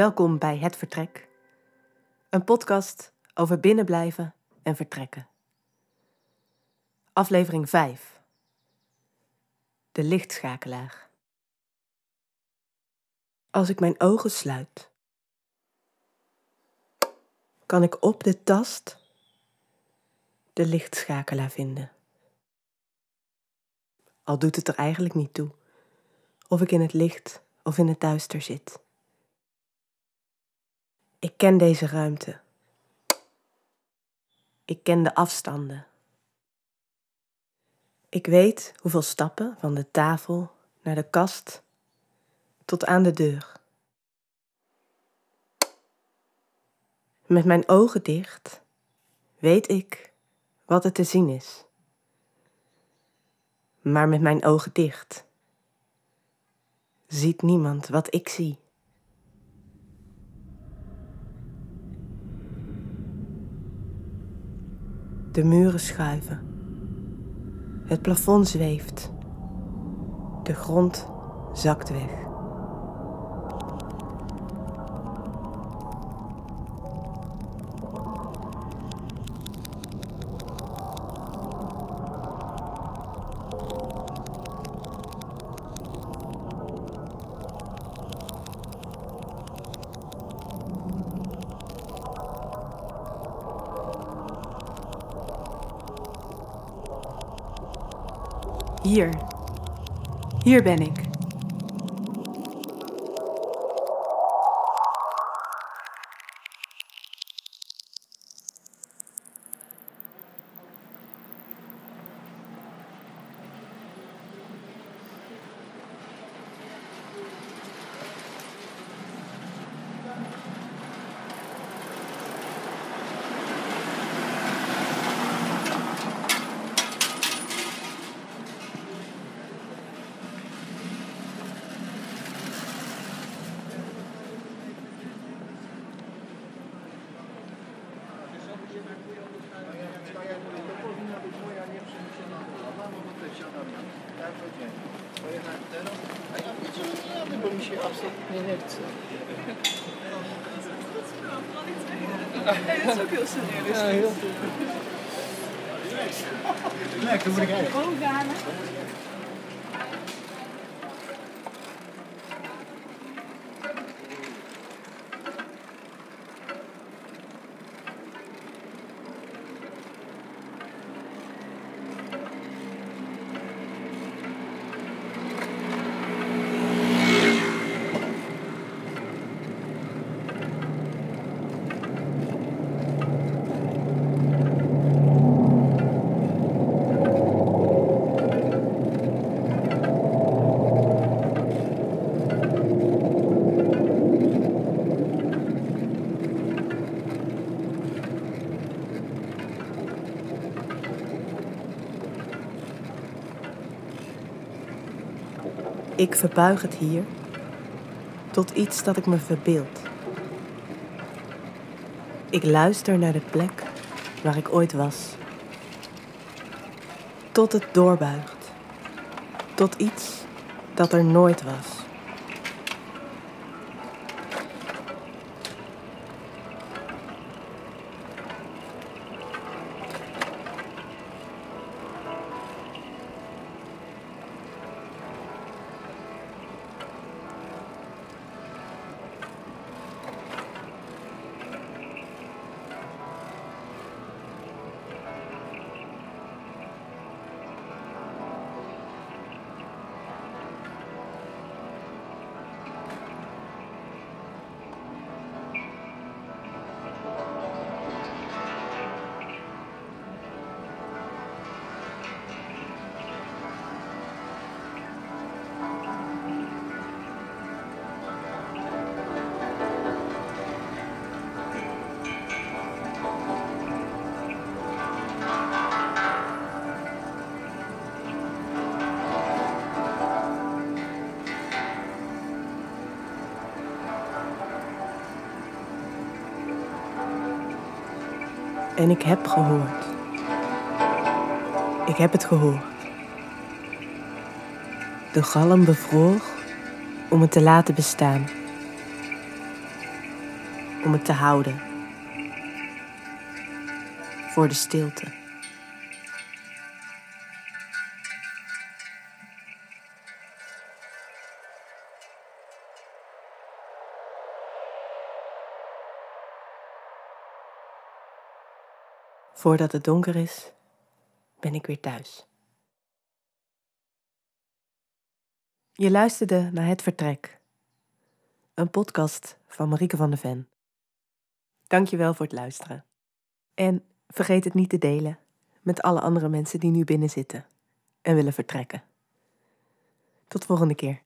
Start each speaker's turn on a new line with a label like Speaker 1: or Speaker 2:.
Speaker 1: Welkom bij Het Vertrek, een podcast over binnenblijven en vertrekken. Aflevering 5. De lichtschakelaar. Als ik mijn ogen sluit, kan ik op de tast de lichtschakelaar vinden. Al doet het er eigenlijk niet toe of ik in het licht of in het duister zit. Ik ken deze ruimte. Ik ken de afstanden. Ik weet hoeveel stappen van de tafel naar de kast tot aan de deur. Met mijn ogen dicht weet ik wat er te zien is. Maar met mijn ogen dicht ziet niemand wat ik zie. De muren schuiven. Het plafond zweeft. De grond zakt weg.
Speaker 2: Hier. Hier ben ik.
Speaker 3: Chce.
Speaker 2: Het is ook heel serieus.
Speaker 3: Ja, heel goed. Lekker, moet ik even.
Speaker 1: Ik verbuig het hier tot iets dat ik me verbeeld. Ik luister naar de plek waar ik ooit was. Tot het doorbuigt. Tot iets dat er nooit was. En ik heb gehoord. Ik heb het gehoord. De galm bevroor om het te laten bestaan. om het te houden. Voor de stilte. Voordat het donker is, ben ik weer thuis. Je luisterde naar Het Vertrek, een podcast van Marieke van der Ven. Dankjewel voor het luisteren. En vergeet het niet te delen met alle andere mensen die nu binnen zitten en willen vertrekken. Tot volgende keer.